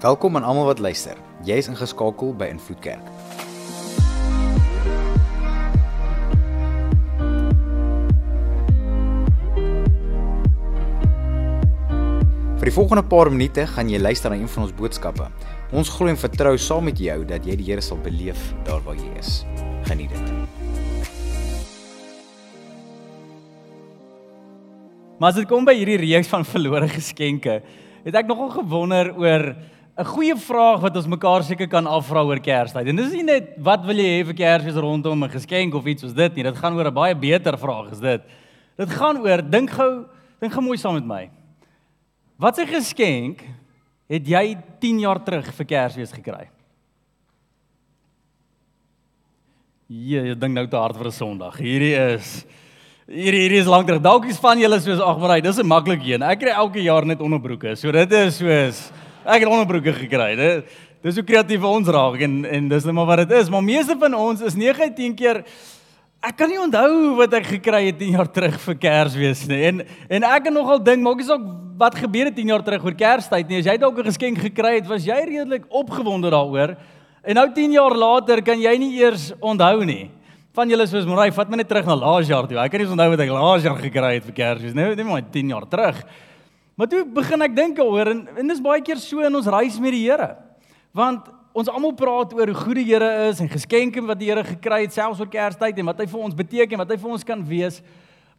Welkom aan almal wat luister. Jy is ingeskakel by Invloed Kerk. Vir die volgende paar minute gaan jy luister na een van ons boodskappe. Ons glo en vertrou saam met jou dat jy die Here sal beleef daar waar jy is. Geniet dit. Maar as dit kom by hierdie reeks van verlore geskenke, het ek nogal gewonder oor 'n goeie vraag wat ons mekaar seker kan afvra oor Kerstyd. En dis nie net wat wil jy hê vir Kersfees rondom 'n geskenk of iets soos dit nie. Dit gaan oor 'n baie beter vraag as dit. Dit gaan oor dink gou, dink gou mooi saam met my. Wat 'n geskenk het jy 10 jaar terug vir Kersfees gekry? Ja, ek dink nou te hard vir 'n Sondag. Hierdie is hierdie hierdie is lank terug. Dalk is van julle soos ag maar, dis 'n maklik een. Ek kry elke jaar net onderbroeke. So dit is soos ek het onderbroeke gekry. Dit dis hoe kreatief ons raak en en dis net maar wat dit is. Maar meeste van ons is 9 uit 10 keer Ek kan nie onthou wat ek gekry het 10 jaar terug vir Kersfees nie. En en ek het nogal dink, maak nie saak wat gebeur het 10 jaar terug oor Kerstyd nie. As jy dalk 'n geskenk gekry het, was jy redelik opgewonde daaroor. En nou 10 jaar later kan jy nie eers onthou nie. Van julle soos Morai, vat my net terug na laas jaar toe. Ek kan nie onthou wat ek laas jaar gekry het vir Kersfees nie. Net maar 10 jaar terug. Maar toe begin ek dink oor en, en dis baie keer so in ons reis met die Here. Want ons almal praat oor hoe goed die Here is en geskenke wat die Here gekry het selfs oor Kerstyd en wat hy vir ons beteken, wat hy vir ons kan wees.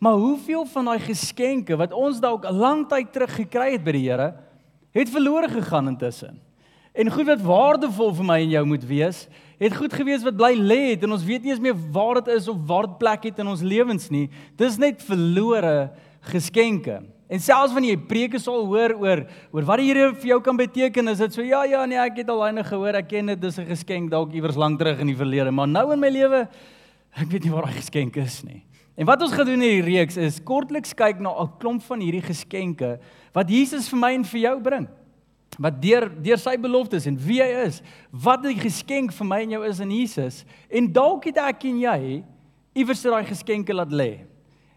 Maar hoeveel van daai geskenke wat ons dalk 'n lang tyd terug gekry het by die Here, het verlore gegaan intussen? En goed wat waardevol vir my en jou moet wees, het goed gewees wat bly lê het en ons weet nie eens meer waar dit is of waar dit plek het in ons lewens nie. Dis net verlore geskenke. En selfs wanneer jy preke sal hoor oor oor wat die Here vir jou kan beteken, is dit so ja ja nee, ek het al eene gehoor, ek ken dit, dis 'n geskenk dalk iewers lank terug in die verlede, maar nou in my lewe ek weet nie waar daai geskenk is nie. En wat ons gedoen hierdie reeks is kortliks kyk na 'n klomp van hierdie geskenke wat Jesus vir my en vir jou bring. Wat deur deur sy beloftes en wie hy is, wat die geskenk vir my en jou is in Jesus. En dalk het ek en jy iewers daai geskenke laat lê.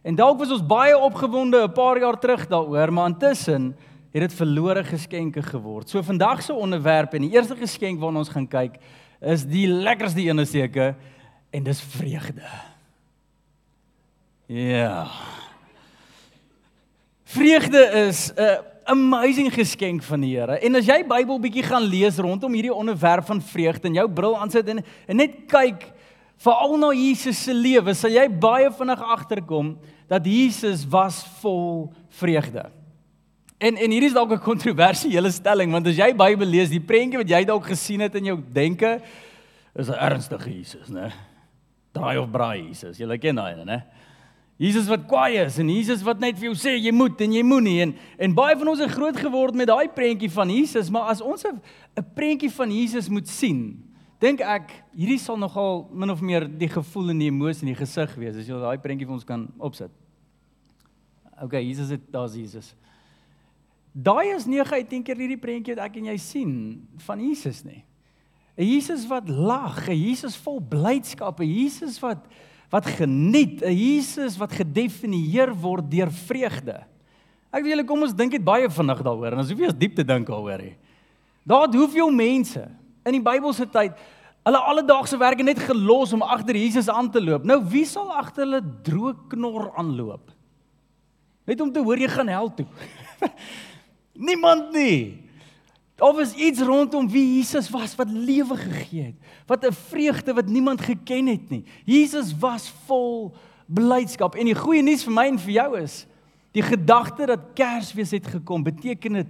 En dalk was ons baie opgewonde 'n paar jaar terug daaroor, maar intussen het dit verlore geskenke geword. So vandag se onderwerp en die eerste geskenk waarna ons gaan kyk is die lekkerste ene seker en dis vreugde. Ja. Vreugde is 'n amazing geskenk van die Here. En as jy Bybel bietjie gaan lees rondom hierdie onderwerp van vreugde en jou bril aansit en, en net kyk veral na Jesus se lewe, sal jy baie vinnig agterkom dat Jesus was vol vreugde. En en hier is dalk 'n kontroversiële stelling want as jy Bybel lees, die prentjie wat jy dalk gesien het in jou denke is 'n ernstige Jesus, né? Draai of braai Jesus. Jy ken daai, né? Jesus wat kwaai is en Jesus wat net vir jou sê jy moet en jy moenie en en baie van ons het groot geword met daai prentjie van Jesus, maar as ons 'n prentjie van Jesus moet sien, dink ek hierdie sal nogal min of meer die gevoel en die emosie in die gesig wees as jy daai prentjie vir ons kan opsit. OK, Jesus het daar's Jesus. Daai is 9 uit 10 keer hierdie prentjie wat ek en jy sien van Jesus nê. 'n Jesus wat lag, 'n Jesus vol blydskap, 'n Jesus wat wat geniet, 'n Jesus wat gedefinieer word deur vreugde. Ek wil julle kom ons dink dit baie vinnig daaroor en as hoef jy as diep te dink daaroor hè. Daar het hoeveel mense in die Bybelse tyd hulle alledaagse werk net gelos om agter Jesus aan te loop. Nou wie sal agter hulle droë knor aanloop? Net om te hoor jy gaan hel toe. Niemand nie. Daar was iets rondom wie Jesus was wat lewe gegee het. Wat 'n vreugde wat niemand geken het nie. Jesus was vol blydskap en die goeie nuus vir my en vir jou is die gedagte dat Kersfees het gekom beteken dit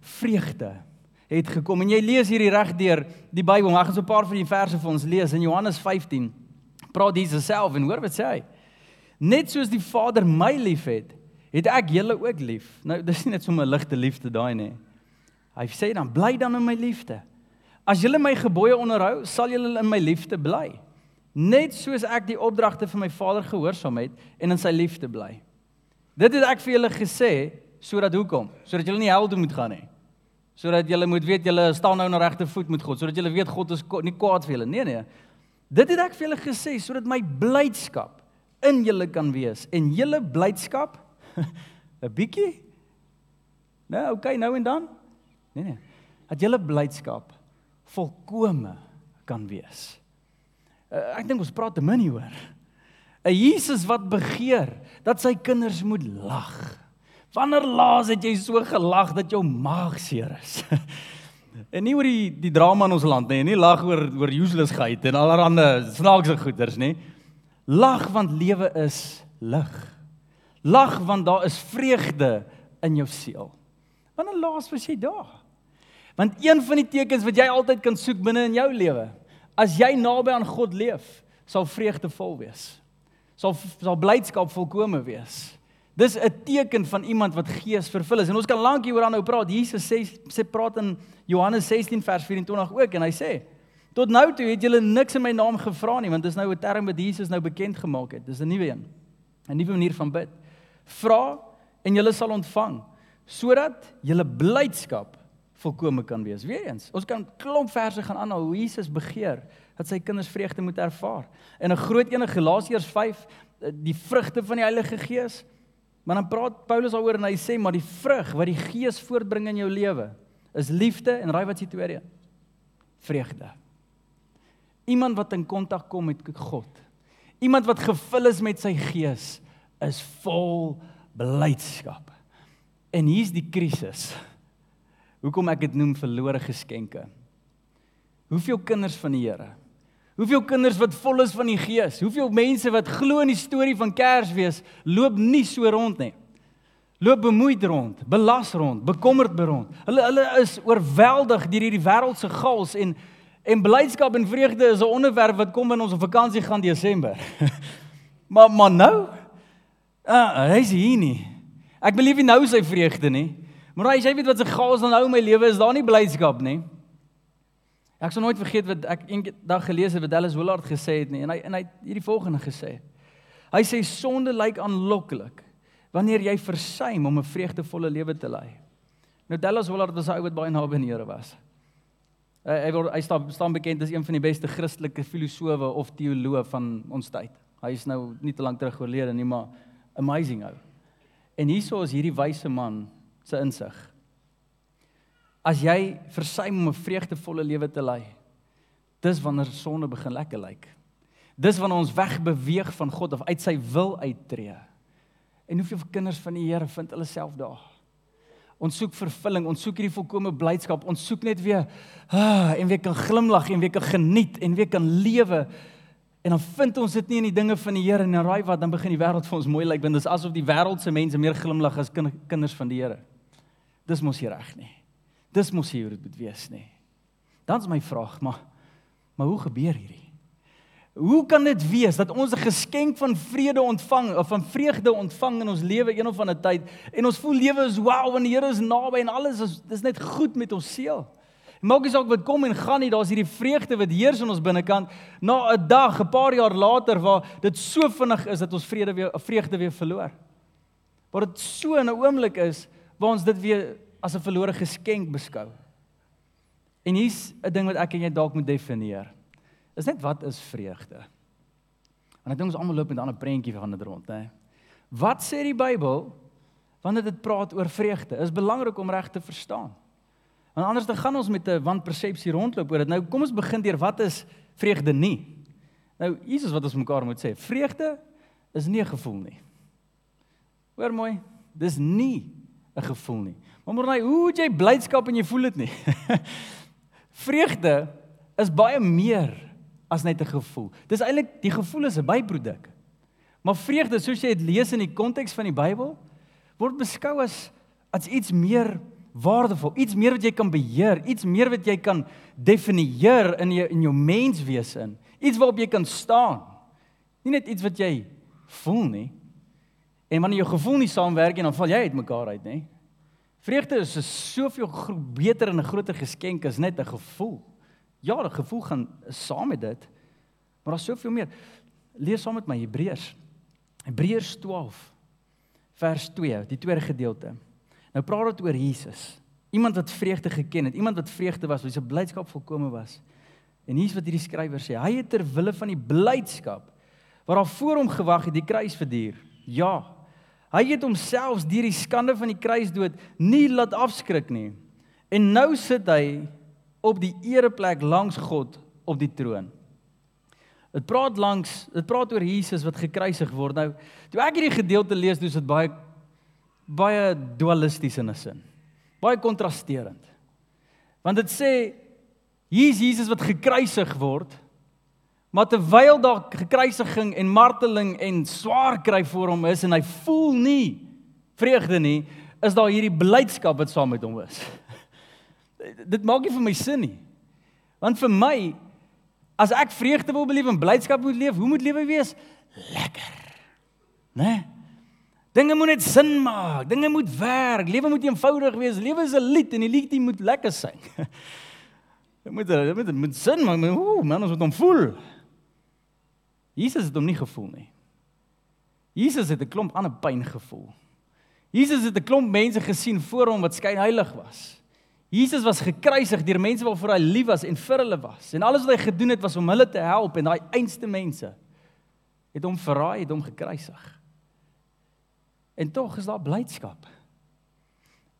vreugde het gekom en jy lees hierdie reg deur die Bybel. Mag ons 'n paar van die verse vir ons lees in Johannes 15. Praat Jesus self en hoor wat sê hy? Net soos die Vader my liefhet, het ek julle ook lief. Nou dis nie net so 'n ligte liefde daai nie. Hy sê dan bly dan in my liefde. As julle my gebooie onderhou, sal julle in my liefde bly. Net soos ek die opdragte van my Vader gehoorsaam het en in sy liefde bly. Dit het ek vir julle gesê sodat hoekom? Sodat julle nie hel toe moet gaan nie sodat julle moet weet julle staan nou na regte voet met God, sodat julle weet God is nie kwaad vir julle. Nee nee. Dit het ek vir julle gesê sodat my blydskap in julle kan wees en julle blydskap 'n bietjie Nou, okay, nou en dan. Nee nee. dat julle blydskap volkome kan wees. Uh, ek dink ons praat te min hieroor. 'n Jesus wat begeer dat sy kinders moet lag. Wanneer laas het jy so gelag dat jou maag seer is? en nie oor die die drama in ons land nie, nie lag oor oor uselessheid en allerlei snaakse goeters nie. Lag want lewe is lig. Lag want daar is vreugde in jou siel. Wanneer laas was jy daar? Want een van die tekens wat jy altyd kan soek binne in jou lewe, as jy naby aan God leef, sal vreugde vol wees. Sal sal blydskap volkome wees. Dis 'n teken van iemand wat gees vervul is. En ons kan lank hieroor aanhou praat. Jesus sê sê praat in Johannes 16 vers 24 ook en hy sê: "Tot nou toe het julle niks in my naam gevra nie, want dis nou 'n term wat Jesus nou bekend gemaak het. Dis 'n nuwe een. 'n Nuwe manier van bid. Vra en julle sal ontvang sodat julle blydskap volkome kan wees. Weereens, ons kan klomp verse gaan aanhou hoe Jesus begeer dat sy kinders vreugde moet ervaar. En 'n groot een in Galasiërs 5, eh, die vrugte van die Heilige Gees. Maar dan praat Paulus daaroor en hy sê maar die vrug wat die Gees voortbring in jou lewe is liefde en raai wat se tweede? Vreugde. Iemand wat in kontak kom met God. Iemand wat gevul is met sy Gees is vol blydskap. En hier's die krisis. Hoekom ek dit noem verlore geskenke. Hoeveel kinders van die Here? Hoeveel kinders wat vol is van die Gees? Hoeveel mense wat glo in die storie van Kersfees loop nie so rond nie. Loop bemoeid rond, belas rond, bekommerd rond. Hulle hulle is oorweldig deur hierdie wêreldse gals en en blydskap en vreugde is 'n onderwerp wat kom in ons vakansie gaan Desember. maar maar nou, uh, hy's hier nie. Ek belief nie nou sy vreugde nie. Maar as jy weet wat se gaas dan nou in my lewe is, daar nie blydskap nie. Ek sal nooit vergeet wat ek eendag gelees het wat Dallas Willard gesê het nie en hy en hy het hierdie volgende gesê. Hy sê sonde lyk aanloklik wanneer jy versuim om 'n vreugdevolle lewe te lei. Nou Dallas Willard was 'n ou wat baie naby aan die Here was. Hy hy word hy staan staan bekend as een van die beste Christelike filosowe of teoloë van ons tyd. Hy is nou nie te lank terug oorlede nie, maar amazing ou. En hierso is hierdie wyse man se insig. As jy versuim om 'n vreugdevolle lewe te lei, dis wanneer sonde begin lekker lyk. Dis wanneer ons wegbeweeg van God of uit sy wil uittreë. En hoeveel kinders van die Here vind hulle self daar? Ons soek vervulling, ons soek hierdie volkomme blydskap, ons soek net weer ah, en weer kan glimlag en weer kan geniet en weer kan lewe. En dan vind ons dit nie in die dinge van die Here dan raai wat dan begin die wêreld vir ons mooi lyk want dit is asof die wêreldse mense meer glimlag as kinders van die Here. Dis mos nie reg nie. Dis mos hier hoe dit moet wees nie. Dan is my vraag, maar maar hoe gebeur hierdie? Hoe kan dit wees dat ons 'n geskenk van vrede ontvang of van vreugde ontvang in ons lewe een of ander tyd en ons voel lewe is wow want die Here is naby en alles is dis net goed met ons siel. Maak nie saak wat kom en gaan nie, daar's hierdie vreugde wat heers in ons binnekant na 'n dag, 'n paar jaar later waar dit so vinnig is dat ons vrede weer vreugde weer verloor. Waar dit so in 'n oomblik is waar ons dit weer as 'n verlore geskenk beskou. En hier's 'n ding wat ek en jy dalk moet definieer. Is net wat is vreugde? Want ek dink ons almal loop met 'n ander prentjie van dit rond, hè. Wat sê die Bybel wanneer dit praat oor vreugde? Is belangrik om reg te verstaan. Want anders dan gaan ons met 'n wanpersepsie rondloop oor dit. Nou kom ons begin deur wat is vreugde nie? Nou Jesus wat ons mekaar moet sê, vreugde is nie 'n gevoel nie. Hoor mooi, dis nie 'n gevoel nie. Maar maar hoe het jy blydskap en jy voel dit nie? Vreugde is baie meer as net 'n gevoel. Dis eintlik die gevoel is 'n byproduk. Maar vreugde, soos jy dit lees in die konteks van die Bybel, word beskou as as iets meer waardevol, iets meer wat jy kan beheer, iets meer wat jy kan definieer in jou in jou menswese in. Iets waarop jy kan staan. Nie net iets wat jy voel nie. En wanneer jou gevoel nie saamwerk nie, dan val jy uitmekaar uit, nê? Vreugde is soveel beter en 'n groter geskenk as net 'n gevoel. Ja, 'n gevoel gaan saam met dit. Maar daar's soveel meer. Lees saam met my Hebreërs. Hebreërs 12 vers 2, die tweede gedeelte. Nou praat dit oor Jesus. Iemand wat vreugde geken het, iemand wat vreugde was, wie se blydskap volkome was. En hier's wat hierdie skrywer sê: Hy het ter wille van die blydskap wat daar voor hom gewag het, die kruis verduur. Ja, Hy het homself deur die skande van die kruisdood nie laat afskrik nie En nou sit hy op die ereplek langs God op die troon. Dit praat langs, dit praat oor Jesus wat gekruisig word. Nou, toe ek hierdie gedeelte lees, dis dit baie baie dualisties in 'n sin. Baie kontrasterend. Want dit sê hier is Jesus wat gekruisig word, maar terwyl daar gekruisiging en marteling en swaar kry vir hom is en hy voel nie vreugde nie, is daar hierdie blydskap wat saam met hom is. Dit maak nie vir my sin nie. Want vir my as ek vreugde wil beleef en blydskap moet leef, hoe moet lewe wees? Lekker. Né? Nee? Dinge moet net sin maak. Dinge moet werk. Lewe moet eenvoudig wees. Lewe is 'n lied en die liedjie moet lekker sing. Dit moet dit moet, moet sin maak. Ooh, man, ons moet hom voel. Jesus het hom nie gevoel nie. Jesus het 'n klomp ander pyn gevoel. Jesus het 'n klomp mense gesien voor hom wat skyn heilig was. Jesus was gekruisig deur mense waarvoor hy lief was en vir hulle was. En alles wat hy gedoen het was om hulle te help en daai einste mense het hom verraai, het hom gekruisig. En tog is daar blydskap.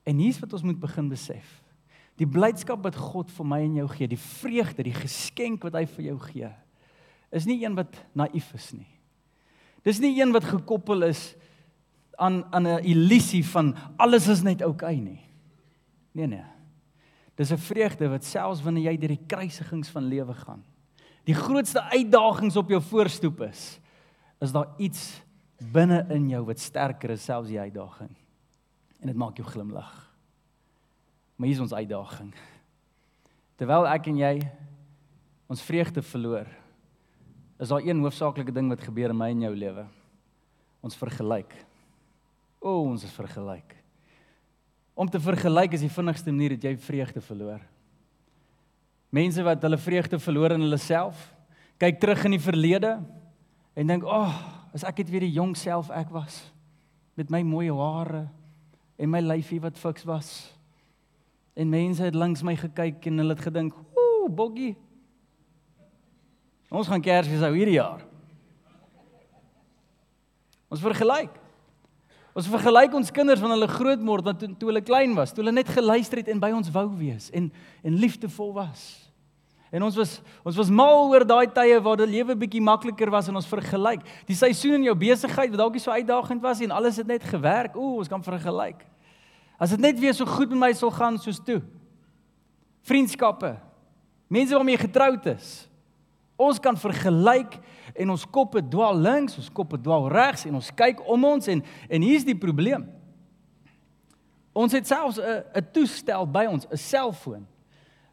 En hier's wat ons moet begin besef. Die blydskap wat God vir my en jou gee, die vreugde, die geskenk wat hy vir jou gee, is nie een wat naïef is nie. Dis nie een wat gekoppel is aan aan 'n illusie van alles is net oukei okay nie. Nee nee. Dis 'n vreugde wat selfs wanneer jy deur die kruisigings van lewe gaan, die grootste uitdagings op jou voorstoep is, is daar iets binne in jou wat sterker is selfs die uitdaging. En dit maak jou glimlag. Maar hier is ons uitdaging. Terwyl ek en jy ons vreugde verloor, is daar een hoofsaaklike ding wat gebeur in my en jou lewe. Ons vergelyk. O, ons is vergelyk. Om te vergelyk is die vinnigste manier dat jy vreugde verloor. Mense wat hulle vreugde verloor in hulle self, kyk terug in die verlede en dink, "Ag, oh, as ek net weer die jong self ek was met my mooi hare en my lyfie wat fiks was." En mense het langs my gekyk en hulle het gedink, "Ooh, Boggie. Ons gaan Kersfees hou hierdie jaar." Ons vergelyk. Ons vergelyk ons kinders wanneer hulle groot word want toe, toe hulle klein was, toe hulle net geluister het en by ons wou wees en en liefdevol was. En ons was ons was mal oor daai tye waar die lewe bietjie makliker was en ons vergelyk. Die seisoen in jou besigheid wat dalk nie so uitdagend was en alles het net gewerk. Ooh, ons kan vergelyk. As dit net weer so goed met my sal gaan soos toe. Vriendskappe. Mense waarmee jy getroud is. Ons kan vergelyk en ons koppe dwaal links, ons koppe dwaal regs en ons kyk om ons en en hier's die probleem. Ons het selfs 'n 'n toestel by ons, 'n selfoon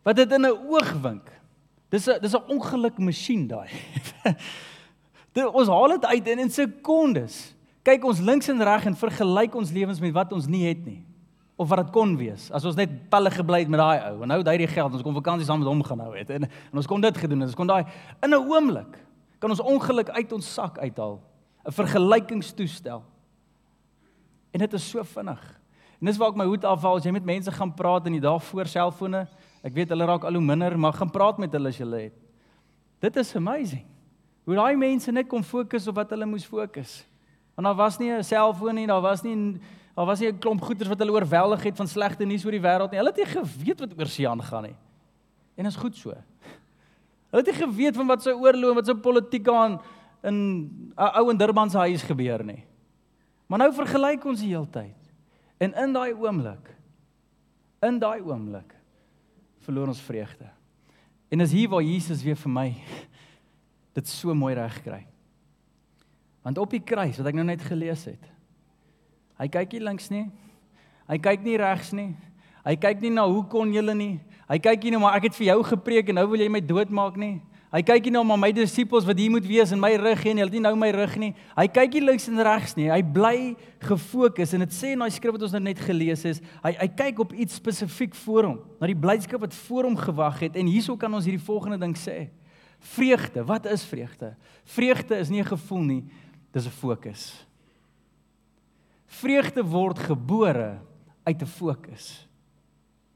wat dit in 'n oogwink. Dis 'n dis 'n ongeluk masjien daai. dit ons haal dit uit in, sekondes. Kyk ons links en reg en vergelyk ons lewens met wat ons nie het nie of wat dit kon wees as ons net pelle gebly het met daai ou en nou het hy die geld ons kon vakansie saam met hom gaan hou het en, en ons kon dit gedoen en ons kon daai in 'n oomblik kan ons ongeluk uit ons sak uithaal 'n vergelykingstoestel en dit is so vinnig en dis waar ek my hoed afhaal as jy met mense gaan praat in die dae voor selfone ek weet hulle raak al hoe minder maar gaan praat met hulle as jy het dit is amazing hoe daai mense net kon fokus op wat hulle moes fokus want daar was nie 'n selfoon nie daar was nie Daar was nie 'n klomp goeters wat hulle oorweldig het van slegte nuus oor die wêreld nie. Hulle het nie geweet wat oor see aangaan nie. En is goed so. Hulle het nie geweet van wat se oorlog en wat se politiek aan in 'n ou in Durban se huis gebeur nie. Maar nou vergelyk ons die hele tyd. En in daai oomblik in daai oomblik verloor ons vreugde. En is hier waar Jesus weer vir my dit so mooi reg kry. Want op die kruis wat ek nou net gelees het, Hy kyk nie links nie. Hy kyk nie regs nie. Hy kyk nie na hoe kon julle nie. Hy kyk nie nou maar ek het vir jou gepreek en nou wil jy my doodmaak nie. Hy kyk nie nou maar my disippels wat hier moet wees in my rug en hulle het nie nou my rug nie. Hy kyk nie links en regs nie. Hy bly gefokus en dit sê in daai skrif wat ons nou net gelees het, hy hy kyk op iets spesifiek voor hom, na die blydskap wat voor hom gewag het en hierso kan ons hierdie volgende ding sê. Vreugde, wat is vreugde? Vreugde is nie 'n gevoel nie, dis 'n fokus. Vreugde word gebore uit 'n fokus.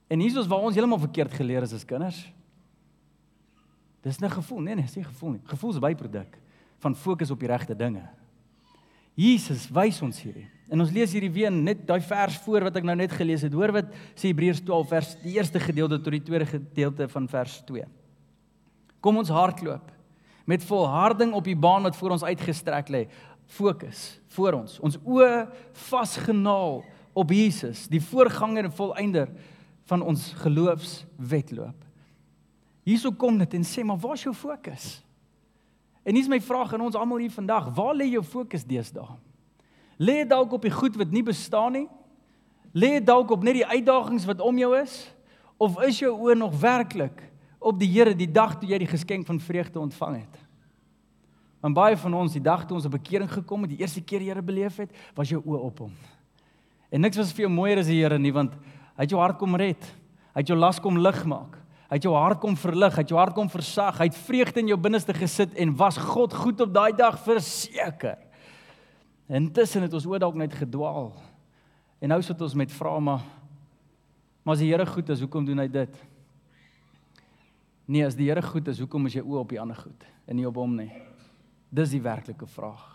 En hier is waar ons heeltemal verkeerd geleer is as kinders. Dis 'n gevoel, nee nee, dis nie gevoel nie. Gevoel is byproduk van fokus op die regte dinge. Jesus wys ons hierdie. En ons lees hierdie weer net daai vers voor wat ek nou net gelees het. Hoor wat sê Hebreërs 12 vers die eerste gedeelte tot die tweede gedeelte van vers 2. Kom ons hardloop met volharding op die baan wat voor ons uitgestrek lê. Fokus voor ons. Ons oë vasgenaal op Jesus, die voorganger en volëinder van ons geloofswetloop. Hierso kom dit en sê maar waar is jou fokus? En hier's my vraag aan ons almal hier vandag, waar lê jou fokus deesdae? Lê dit dalk op die goed wat nie bestaan nie? Lê dit dalk op net die uitdagings wat om jou is? Of is jou oë nog werklik op die Here die dag toe jy die geskenk van vreugde ontvang het? Want baie van ons die dag toe ons op bekering gekom het, die eerste keer die Here beleef het, was jou oë op hom. En niks was vir jou mooier as die Here nie, want hy het jou hart kom red. Hy het jou las kom lig maak. Hy het jou hart kom verlig, hy het jou hart kom versag. Hy het vreugde in jou binneste gesit en was God goed op daai dag verseker. Intussen het ons oor dalk net gedwaal. En nou sit ons met vrae maar maar as die Here goed is, hoekom doen hy dit? Nee, as die Here goed is, hoekom is jy oop op die ander goed en nie op hom nie? Dis die werklike vraag.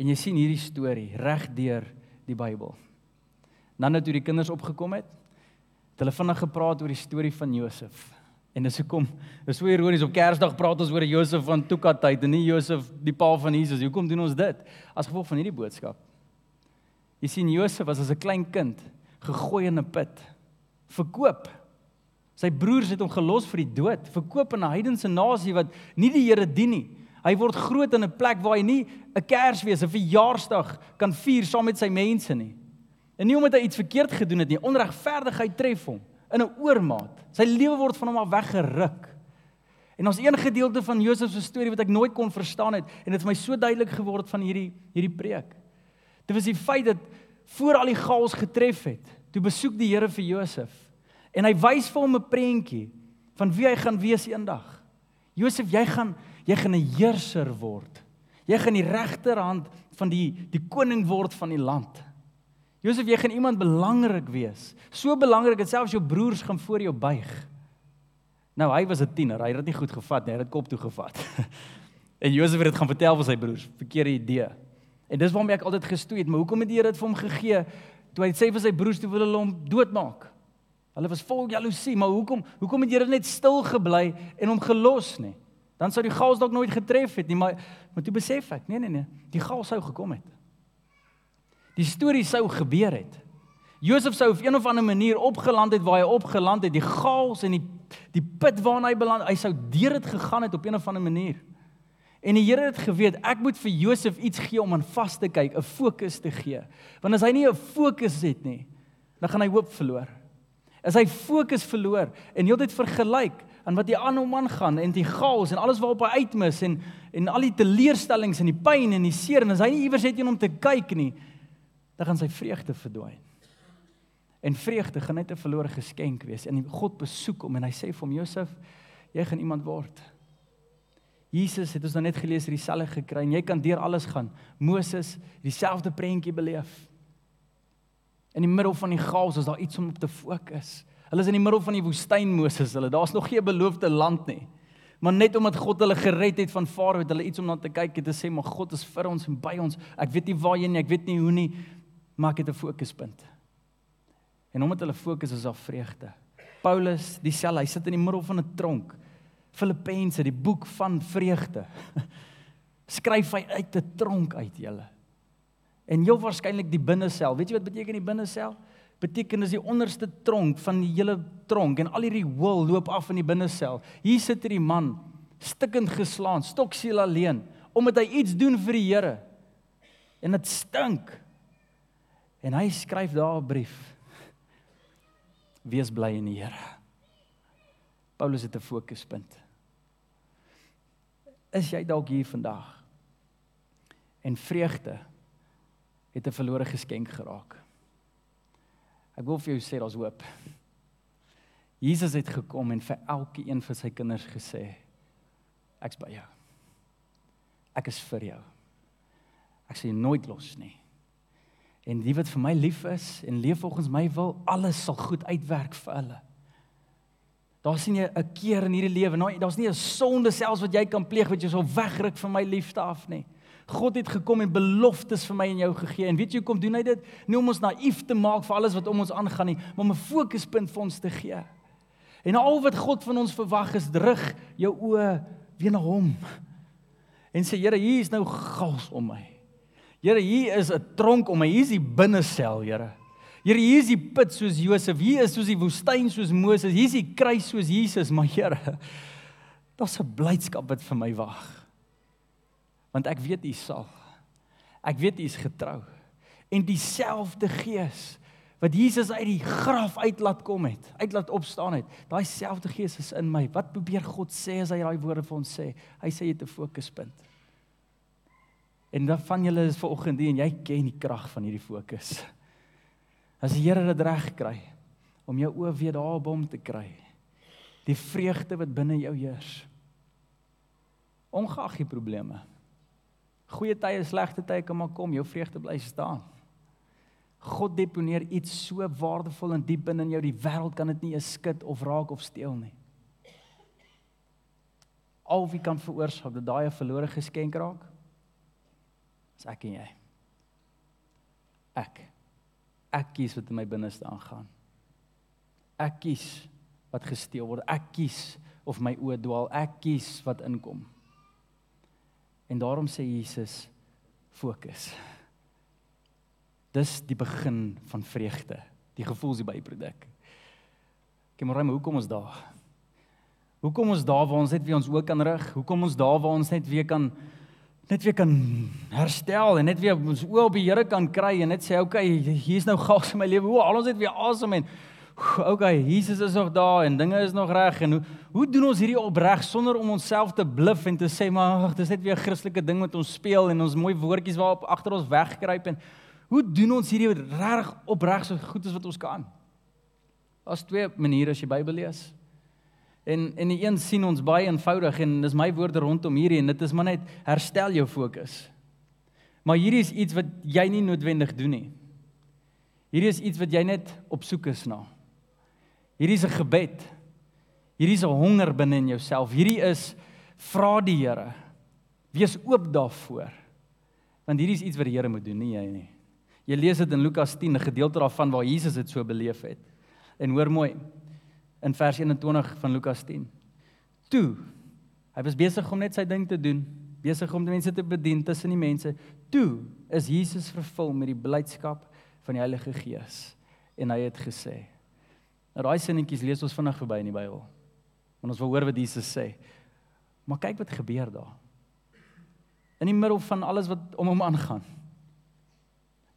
En jy sien hierdie storie reg deur die Bybel. Dan nou toe die kinders opgekom het, het hulle vinnig gepraat oor die storie van Josef. En dis hoekom, dis so ironies op Kersdag praat ons oor Josef van Tukatyd en nie Josef die pa van Jesus. Hoekom doen ons dit? As gevolg van hierdie boodskap. Jy sien Josef was as 'n klein kind gegooi in 'n put, verkoop. Sy broers het hom gelos vir die dood, verkoop aan 'n heidense nasie wat nie die Here dien nie. Hy word groot in 'n plek waar hy nie 'n Kersfees, 'n verjaarsdag kan vier saam met sy mense nie. En nie omdat hy iets verkeerd gedoen het nie, onregverdigheid tref hom in 'n oormaat. Sy lewe word van hom af weggeruk. En ons een gedeelte van Josef se storie wat ek nooit kon verstaan het en dit het vir my so duidelik geword van hierdie hierdie preek. Dit was die feit dat voor al die chaos getref het, toe besoek die Here vir Josef en hy wys vir hom 'n prentjie van wie hy gaan wees eendag. Josef, jy gaan jy gaan 'n heerser word. Jy gaan die regterhand van die die koning word van die land. Josef, jy gaan iemand belangrik wees. So belangrik dat selfs jou broers gaan voor jou buig. Nou, hy was 'n tiener. Hy het dit nie goed gevat nie. Hy het dit kop toe gevat. en Josef het dit gaan vertel vir sy broers. Verkeerde idee. En dis waarom ek altyd gestoei het, maar hoekom het die Here dit vir hom gegee toe hy sê vir sy broers toe wil hulle hom doodmaak? Hulle was vol jaloesie, maar hoekom hoekom het die Here net stil gebly en hom gelos nie? Dan sou die chaos dalk nooit getref het nie, maar maar toe besef ek, nee nee nee, die chaos sou gekom het die storie sou gebeur het. Josef sou op een of ander manier opgeland het waar hy opgeland het, die chaos en die die put waarna hy beland, hy sou deur dit gegaan het op een of ander manier. En die Here het geweet, ek moet vir Josef iets gee om aan vas te kyk, 'n fokus te gee. Want as hy nie 'n fokus het nie, dan gaan hy hoop verloor. As hy fokus verloor en heeltyd vergelyk aan wat die ander man gaan en die chaos en alles waarop hy uitmis en en al die teleurstellings en die pyn en die seer en as hy nie iewers het om te kyk nie, dan gaan sy vreugde verdwyn. En vreugde gaan net 'n verlore geskenk wees. En God besoek hom en hy sê vir hom Josef, jy gaan iemand word. Jesus het ons nou net gelees hierdie selfe gekry en jy kan deur alles gaan. Moses dieselfde prentjie beleef. In die middel van die chaos is daar iets om op te fokus. Hulle is in die middel van die woestyn Moses, hulle daar's nog geen beloofde land nie. Maar net omdat God hulle gered het van Farao het hulle iets om na te kyk en te sê maar God is vir ons en by ons. Ek weet nie waar jy nie, ek weet nie hoe nie, maar ek het 'n fokuspunt. En omdat hulle fokus is op vreugde. Paulus, dieselfde, hy sit in die middel van 'n tronk. Filippense, die boek van vreugde. Skryf hy uit 'n tronk uit, julle. En heel waarskynlik die binnesel. Weet jy wat beteken die binnesel? Beteken is die onderste tronk van die hele tronk en al hierdie hool loop af in die binnesel. Hier sit hierdie man stikkend geslaan, stoksiel alleen, omdat hy iets doen vir die Here. En dit stink. En hy skryf daar 'n brief. Wees bly in die Here. Paulus het 'n fokuspunt. Is jy dalk hier vandag? En vreugde het 'n verlore geskenk geraak. Ek wil vir jou sê daar's hoop. Jesus het gekom en vir elke een van sy kinders gesê ek's by jou. Ek is vir jou. Ek sal jou nooit los nie. En die wat vir my lief is en leef volgens my wil, alles sal goed uitwerk vir hulle. Daar sien jy 'n keer in hierdie lewe, nou daar's nie 'n sonde selfs wat jy kan pleeg wat jy sal wegruk van my liefde af nie. God het gekom en beloftes vir my en jou gegee. En weet jy hoekom doen hy dit? Nie om ons naïef te maak vir alles wat om ons aangaan nie, maar om 'n fokuspunt vir ons te gee. En al wat God van ons verwag is rig jou oë weer na hom. En sê Here, hier is nou gas om my. Here, hier is 'n tronk om my. Hier is die binnesel, Here. Here, hier is die put soos Josef. Hier is soos die woestyn soos Moses. Hier is die kruis soos Jesus, maar Here, daar's 'n blydskap wat vir my wag. Want ek weet U sal. Ek weet U is getrou. En dieselfde Gees wat Jesus uit die graf uit laat kom het, uit laat opstaan het. Daai selfde Gees is in my. Wat probeer God sê as hy daai woorde vir ons sê? Hy sê jy het 'n fokuspunt. En dan van julle is vanoggend hier en jy ken die krag van hierdie fokus. As die Here dit reg kry om jou oë weer daar op hom te kry. Die vreugde wat binne jou heers. Ongeag die probleme. Goeie tye, slegte tye kan maar kom, jou vreugde bly staan. God deponeer iets so waardevol en diep in jou, die wêreld kan dit nie eens skud of raak of steel nie. Al wie kan veroorsaak dat daai 'n verlore geskenk raak? Dis ek en jy. Ek. Ek kies wat in my binneste aangaan. Ek kies wat gesteel word. Ek kies of my oë dwaal. Ek kies wat inkom. En daarom sê Jesus fokus. Dis die begin van vreugde, die gevoels die byproduk. Kemore, maar hoekom ons daar? Hoekom ons daar waar ons net weer ons oë kan rig? Hoekom ons daar waar ons net weer kan net weer kan herstel en net weer ons oë op die Here kan kry en net sê okay, hier's nou gas in my lewe. Hoe al ons net weer asem en okay, Jesus is nog daar en dinge is nog reg en hoe hoe doen ons hierdie opreg sonder om onsself te bluf en te sê maar ag, dis net weer 'n Christelike ding wat ons speel en ons mooi woordjies waarop agter ons wegkruip en Hoe doen ons hierdie reg opreg so goed as wat ons kan? Daar's twee maniere as jy Bybel lees. En en die een sien ons baie eenvoudig en dis my woorde rondom hierdie en dit is maar net herstel jou fokus. Maar hierdie is iets wat jy nie noodwendig doen nie. Hierdie is iets wat jy net op soek is na. Hierdie is 'n gebed. Hierdie is 'n honger binne in jouself. Hierdie is vra die Here. Wees oop daarvoor. Want hierdie is iets wat die Here moet doen, nie jy nie. Jy lees dit in Lukas 10, 'n gedeelte daarvan waar Jesus dit so beleef het. En hoor mooi in vers 21 van Lukas 10. Toe hy was besig om net sy ding te doen, besig om die mense te bedien tussen die mense. Toe is Jesus vervul met die blydskap van die Heilige Gees en hy het gesê. Nou daai sinnetjies lees ons vinnig verby in die Bybel. Want ons wil hoor wat Jesus sê. Maar kyk wat gebeur daar. In die middel van alles wat om hom aangaan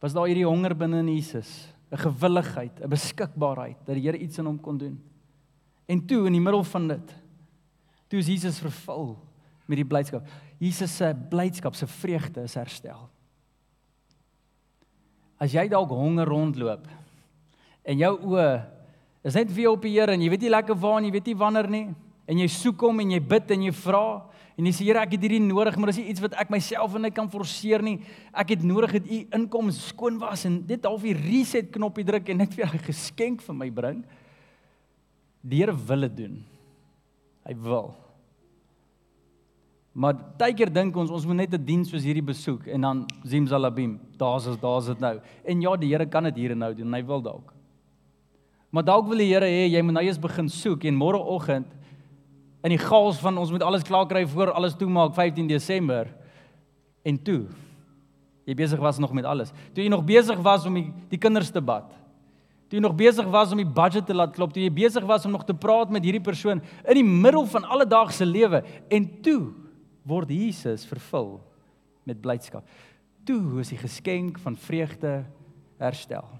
was daar hierdie honger binne in Jesus, 'n gewilligheid, 'n beskikbaarheid dat die Here iets in hom kon doen. En toe in die middel van dit, toe is Jesus vervul met die blydskap. Jesus se blydskap, se vreugde is herstel. As jy dalk honger rondloop en jou oë is net weer op die Here en jy weet nie lekker waar en jy weet nie wanneer nie en jy soek hom en jy bid en jy vra En jy sê Here, ek het hierdie nodig, maar dis iets wat ek myself en ek kan forceer nie. Ek het nodig dat U inkom skoon was en dit half die reset knoppie druk en net weer 'n geskenk vir my bring. Die Here wil dit doen. Hy wil. Maar baie keer dink ons ons moet net 'n diens soos hierdie besoek en dan Zimzalabim, daar's is daar's dit nou. En ja, die Here kan dit hier en nou doen en hy wil dalk. Maar dalk wil die Here hê jy moet nou eers begin soek en môreoggend in die chaos van ons moet alles klaar kry voor alles toemaak 15 Desember. En toe jy besig was nog met alles. Toe jy nog besig was om die, die kinders te bad. Toe jy nog besig was om die budget te laat klop, toe jy besig was om nog te praat met hierdie persoon in die middel van alledaagse lewe en toe word Jesus vervul met blydskap. Toe is die geskenk van vreugde herstel.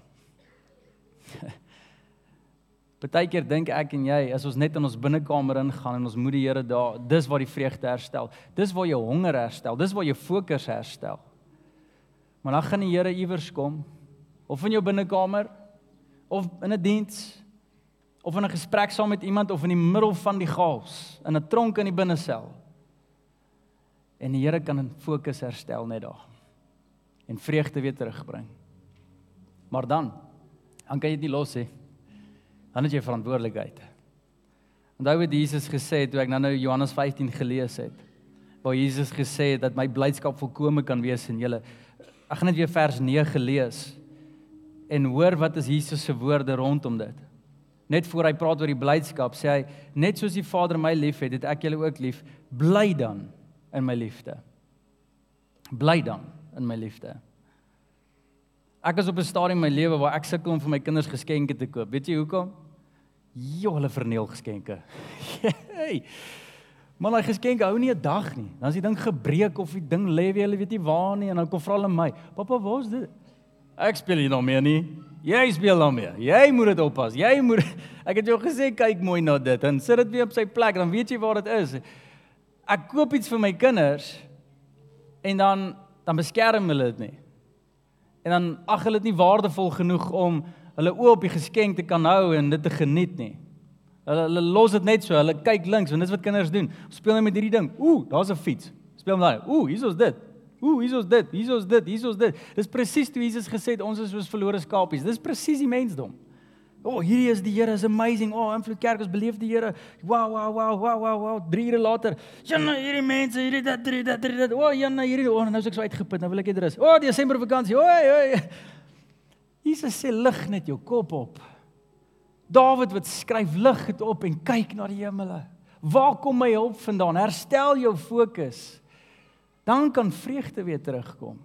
Partykeer dink ek en jy as ons net in ons binnekamer ingaan en ons moet die Here daar, dis waar die vreugde herstel. Dis waar jou honger herstel. Dis waar jou fokus herstel. Maar dan gaan die Here iewers kom of in jou binnekamer of in 'n diens of in 'n gesprek saam met iemand of in die middel van die chaos in 'n tronk in die binnesel. En die Here kan 'n fokus herstel net daar en vreugde weer terugbring. Maar dan dan kan jy dit nie los nie dan het jy verantwoordelikheid. Onthou wat Jesus gesê het toe ek nou nou Johannes 15 gelees het. waar Jesus gesê het dat my blydskap volkome kan wees in julle. Ek gaan net weer vers 9 lees en hoor wat is Jesus se woorde rondom dit. Net voor hy praat oor die blydskap, sê hy net soos die Vader my liefhet, het ek julle ook lief. Bly dan in my liefde. Bly dan in my liefde. Ek is op 'n stadium in my lewe waar ek sukkel om vir my kinders geskenke te koop. Weet jy hoekom? Jo, hulle verneel geskenke. hey. Maar daai geskenke hou nie 'n dag nie. Dan as die ding gebreek of die ding lê weer, hulle weet nie waar nie en dan kom vra hulle my, "Pappa, waar's dit?" Ek speel nie nog meer nie. Jy speel nog meer. Jy moet dit oppas. Jy moet Ek het jou gesê kyk mooi na dit en sit dit weer op sy plek, dan weet jy waar dit is. Ek koop iets vir my kinders en dan dan beskerm hulle dit nie. En dan ag hulle dit nie waardevol genoeg om hulle oë op die geskenk te kan hou en dit te geniet nie. Hulle hulle los dit net so, hulle kyk links want dis wat kinders doen. Speel net met hierdie ding. Ooh, daar's 'n fiets. Speel met daai. Ooh, hier's ons dit. Ooh, hier's ons dit. Hier's ons dit. Hier's ons dit. Dis presies toe Jesus gesê het ons is soos verlore skapies. Dis presies die mensdom. O, oh, hierdie is die Here, is amazing. O, oh, invloed kerk, ons beleef die Here. Wow, wow, wow, wow, wow, wow. 3 ure later, jana hierdie mense, hierdie dat, hierdie dat, hierdie dat. O, oh, jana hierdie, o, oh, nou is ek so uitgeput. Nou wil ek net rus. O, oh, Desember vakansie. O, oi. Jesus sê lig net jou kop op. Dawid wat skryf lig dit op en kyk na die hemele. Waar kom my hulp vandaan? Herstel jou fokus. Dan kan vreugde weer terugkom.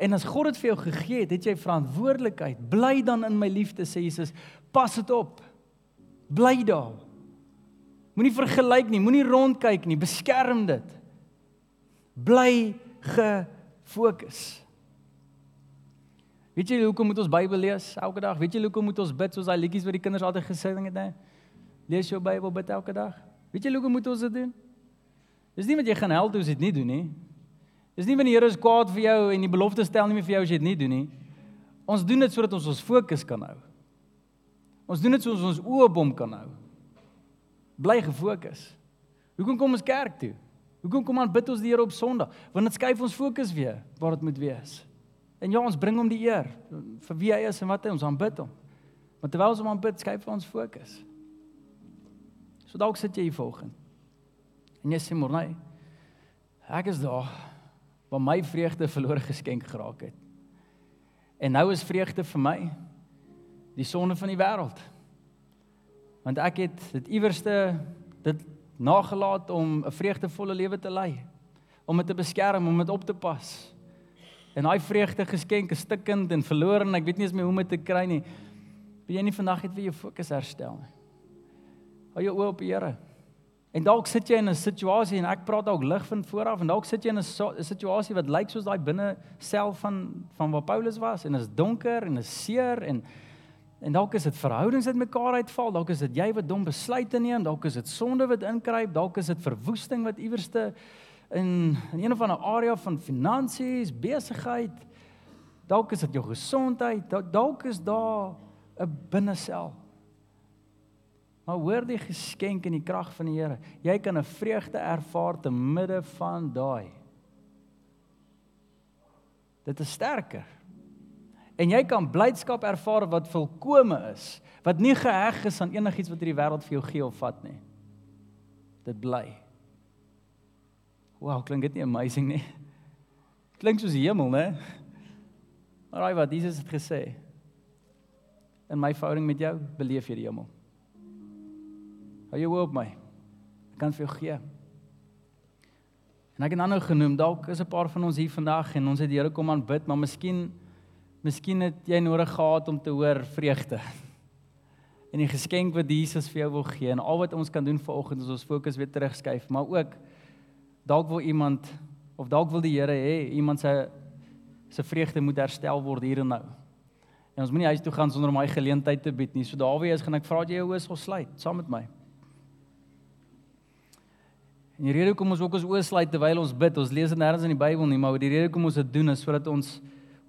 En as God dit vir jou gegee het, het jy verantwoordelikheid. Bly dan in my liefde sê Jesus. Pas dit op. Bly daar. Moenie vergelyk nie, moenie rondkyk nie, beskerm dit. Bly gefokus. Weet jy hoekom moet ons Bybel lees elke dag? Weet jy hoekom moet ons bid soos daai liedjies wat die kinders altyd gesing het, hè? Lees jou Bybel bid elke dag. Weet jy hoekom moet ons dit doen? Dis nie want jy gaan help as jy dit nie doen nie. Dis nie wanneer die Here is kwaad vir jou en die belofte stel nie meer vir jou as jy dit nie doen nie. Ons doen dit sodat ons ons fokus kan hou. Ons doen dit sodat ons ons oë op hom kan hou. Bly gefokus. Hoekom kom ons kerk toe? Hoekom kom ons bid ons die Here op Sondag? Want dit skuif ons fokus weer waar dit moet wees. En ja, ons bring hom die eer vir wie hy is en wat hy ons aanbid hom. Maar terwyl ons hom aanbid, skuif ons fokus. So dalk sit jy hier volgens. En jy sê môre, ek is daar waar my vreugde verlore geskenk geraak het. En nou is vreugde vir my die sonde van die wêreld. Want ek het dit iewerste dit nagelaat om 'n vreugdevolle lewe te lei, om dit te beskerm, om dit op te pas. En daai vreugde geskenk is stikkend en verlore en ek weet nie eens meer hoe om dit te kry nie. Wil jy nie vandag net weer jou fokus herstel nie? Hou jou oë op die Here. En dalk sit jy in 'n situasie en ek praat dalk lig van vooraf en dalk sit jy in 'n situasie wat lyk soos daai binne self van van waar Paulus was en is donker en is seer en en dalk is dit verhoudings wat mekaar uitval, dalk is dit jy wat dom besluite neem, dalk is dit sonde wat inkruip, dalk is dit verwoesting wat iewerste in in een of ander area van finansies, besigheid, dalk is dit jou gesondheid, dalk is daar 'n binnesel Maar hoor die geskenk en die krag van die Here. Jy kan 'n vreugde ervaar te midde van daai. Dit is sterker. En jy kan blydskap ervaar wat volkome is, wat nie geheg is aan enigiets wat hierdie wêreld vir jou gee of vat nie. Dit bly. Wow, klink dit nie amazing nie? Klink soos die hemel, né? Maar raai wat Jesus het gesê? In my verhouding met jou beleef jy die hemel. Hou jou op my. Ek kan vir jou gee. En ek het nou genoem dalk is 'n paar van ons hier vandag en ons het die Here kom aanbid, maar miskien miskien het jy nodig gehad om te hoor vreugde. En die geskenk wat Jesus vir jou wil gee en al wat ons kan doen vanoggend is ons fokus weer terugskuif, maar ook dalk wil iemand of dalk wil die Here hê iemand se se vreugde moet herstel word hier en nou. En ons moenie huis toe gaan sonder om hy geleentheid te bied nie. So daarby is gaan ek vra dat jy jou oë sal sluit saam met my. En die rede hoekom ons ook ons oë sluit terwyl ons bid, ons lees dit nêrens in die Bybel nie, maar die rede hoekom ons dit doen is sodat ons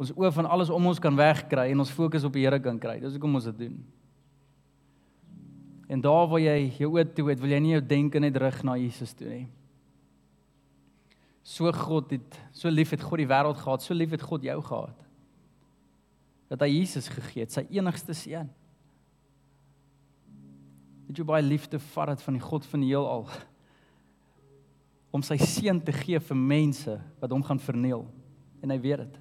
ons oë van alles om ons kan wegkry en ons fokus op die Here kan kry. Dis hoekom ons dit doen. En daar waar jy jou oë toe het, wil jy nie jou denke net rig na Jesus toe nie. So God het so lief het God die wêreld gehad, so lief het God jou gehad. Dat hy Jesus gegee het, sy enigste seun. Het jy baie liefde vat dit van die God van die heelal om sy seun te gee vir mense wat hom gaan verniel en hy weet dit.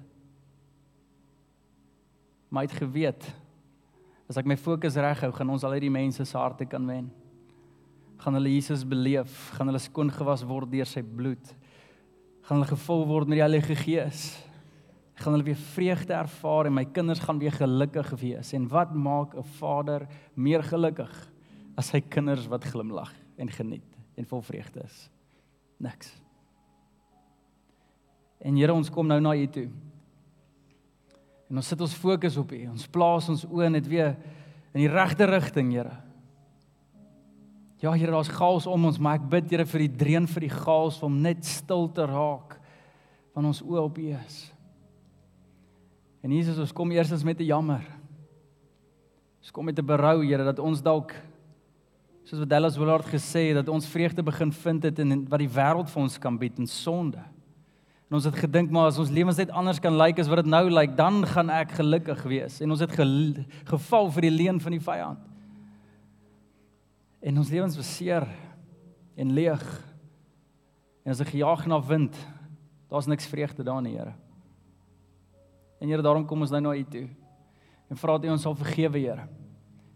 Maar hy het geweet as ek my fokus reg hou, gaan ons al hierdie mense se harte kan wen. Gaan hulle Jesus beleef, gaan hulle skoon gewas word deur sy bloed. Gaan hulle gevul word met die Heilige Gees. Gaan hulle weer vreugde ervaar en my kinders gaan weer gelukkig wees. En wat maak 'n vader meer gelukkig as sy kinders wat glimlag en geniet en vol vreugde is? Niks. En Here, ons kom nou na U toe. En ons sit ons fokus op U. Ons plaas ons oë net weer in die regte rigting, Here. Ja, Here, daar's chaos om ons, maar ek bid Here vir die dreun vir die chaos om net stil te raak van ons oë op U is. En Jesus, ons kom eerstens met 'n jammer. Ons kom met 'n berou, Here, dat ons dalk soos wat Dallas Willard gesê het dat ons vreugde begin vind het in wat die wêreld vir ons kan bied in sonde. En ons het gedink maar as ons lewens net anders kan lyk like as wat dit nou lyk, like, dan gaan ek gelukkig wees. En ons het ge geval vir die leuen van die vyand. En ons lewens was seer en leeg. En as ek gejaag na wind, daar's niks vreugde daar nie, Here. En Here, daarom kom ons nou na U toe. En vra dat U ons sal vergewe, Here.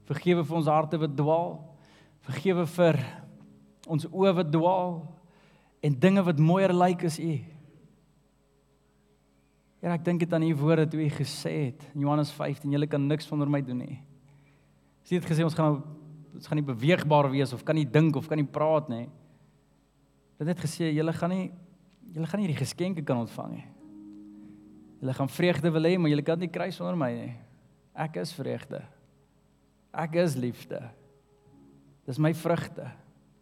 Vergewe vir ons harte wat dwaal. Vergewe vir ons oë wat dwaal en dinge wat mooier lyk like as U. Ja, ek dink dit aan u woorde toe u gesê het in Johannes 15, julle kan niks sonder my doen nie. Sy het gesê ons gaan ons gaan nie beweegbaar wees of kan nie dink of kan nie praat nie. Dit het gesê julle gaan nie julle gaan nie hierdie geskenke kan ontvang nie. Julle gaan vreugde wil hê, maar julle kan nie kry sonder my nie. Ek is vreugde. Ek is liefde. Dis my vrugte.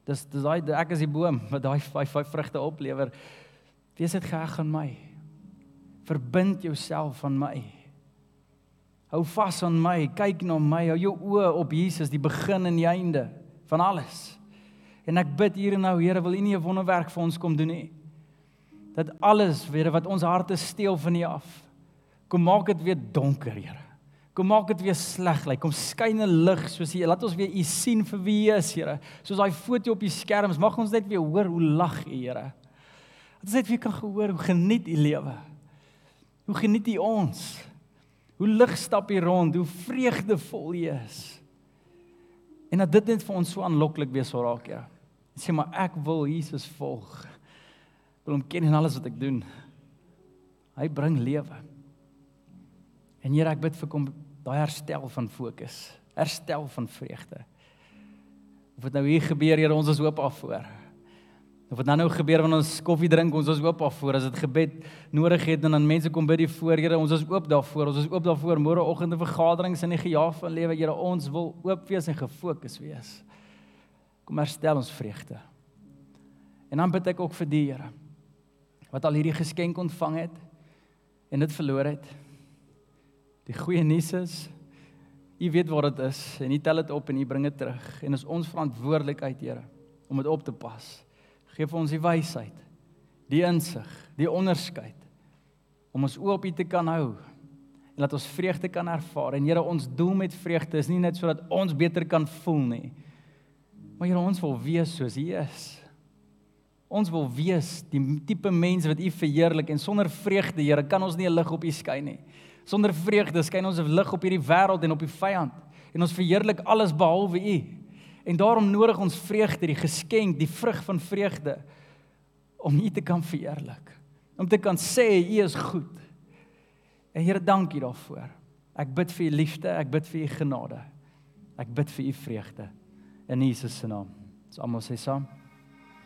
Dis dis daai ek is die boom wat daai vyf vyf vrugte oplewer. Wees dit geheg aan my verbind jouself aan my. Hou vas aan my, kyk na my, hou jou oë op Jesus, die begin en die einde van alles. En ek bid hier en nou, Here, wil U nie 'n wonderwerk vir ons kom doen nie? Dat alles weer wat ons harte steel van U af. Kom maak dit weer donker, Here. Kom maak dit weer sleg lyk. Like. Kom skyn 'n lig soos U. Laat ons weer U sien vir wie U is, Here. Soos daai foto op die skerms, mag ons net weer hoor hoe lag U, Here. Dat ons net weer kan gehoor hoe geniet U lewe. Hoe geniet hy ons? Hoe lig stap hy rond? Hoe vreugdevol hy is. En dat dit net vir ons so aanloklik wees sou raak. Hy sê maar ek wil Jesus volg. Ek wil hom ken in alles wat ek doen. Hy bring lewe. En Here, ek bid vir kom daai herstel van fokus, herstel van vreugde. Of dit nou hier gebeur, Here, ons is hoop af voor. Of wat nou nou gebeur wanneer ons koffie drink, ons is oop daarvoor. As dit gebed nodig het en dan mense kom by die voor, Here, ons is oop daarvoor. Ons is oop daarvoor môreoggende vergaderings in die gejaag van lewe, Here. Ons wil oop wees en gefokus wees. Kom herstel ons vreugde. En dan bid ek ook vir die Here wat al hierdie geskenk ontvang het en dit verloor het. Die goeie nuus is U weet waar dit is en U tel dit op en U bring dit terug en is ons verantwoordelikheid, Here, om dit op te pas. Geef ons die wysheid, die insig, die onderskeid om ons oop te kan hou en laat ons vreugde kan ervaar. En Here, ons doel met vreugde is nie net sodat ons beter kan voel nie. Maar Here, ons wil wees soos U is. Ons wil wees die tipe mense wat U verheerlik en sonder vreugde, Here, kan ons nie 'n lig op U skyn nie. Sonder vreugde skyn ons 'n lig op hierdie wêreld en op die vyand en ons verheerlik alles behalwe U. En daarom nodig ons vreugde, die geskenk, die vrug van vreugde om U te kan verheerlik. Om te kan sê U is goed. En Here, dankie daarvoor. Ek bid vir U liefde, ek bid vir U genade. Ek bid vir U vreugde in Jesus se naam. Ons almal sê saam.